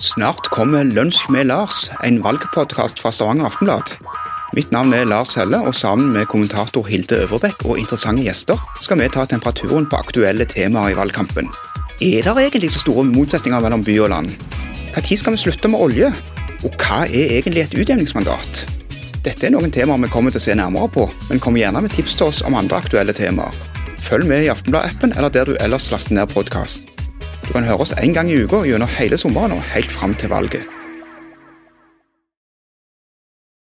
Snart kommer Lunsj med Lars, en valgpodkast fra Stavanger Aftenblad. Mitt navn er Lars Helle, og sammen med kommentator Hilde Øverbekk og interessante gjester skal vi ta temperaturen på aktuelle temaer i valgkampen. Er det egentlig så store motsetninger mellom by og land? Når skal vi slutte med olje? Og hva er egentlig et utjevningsmandat? Dette er noen temaer vi kommer til å se nærmere på, men kom gjerne med tips til oss om andre aktuelle temaer. Følg med i Aftenblad-appen eller der du ellers laster ned podkast. Du kan høre oss én gang i uka gjennom hele sommeren og helt fram til valget.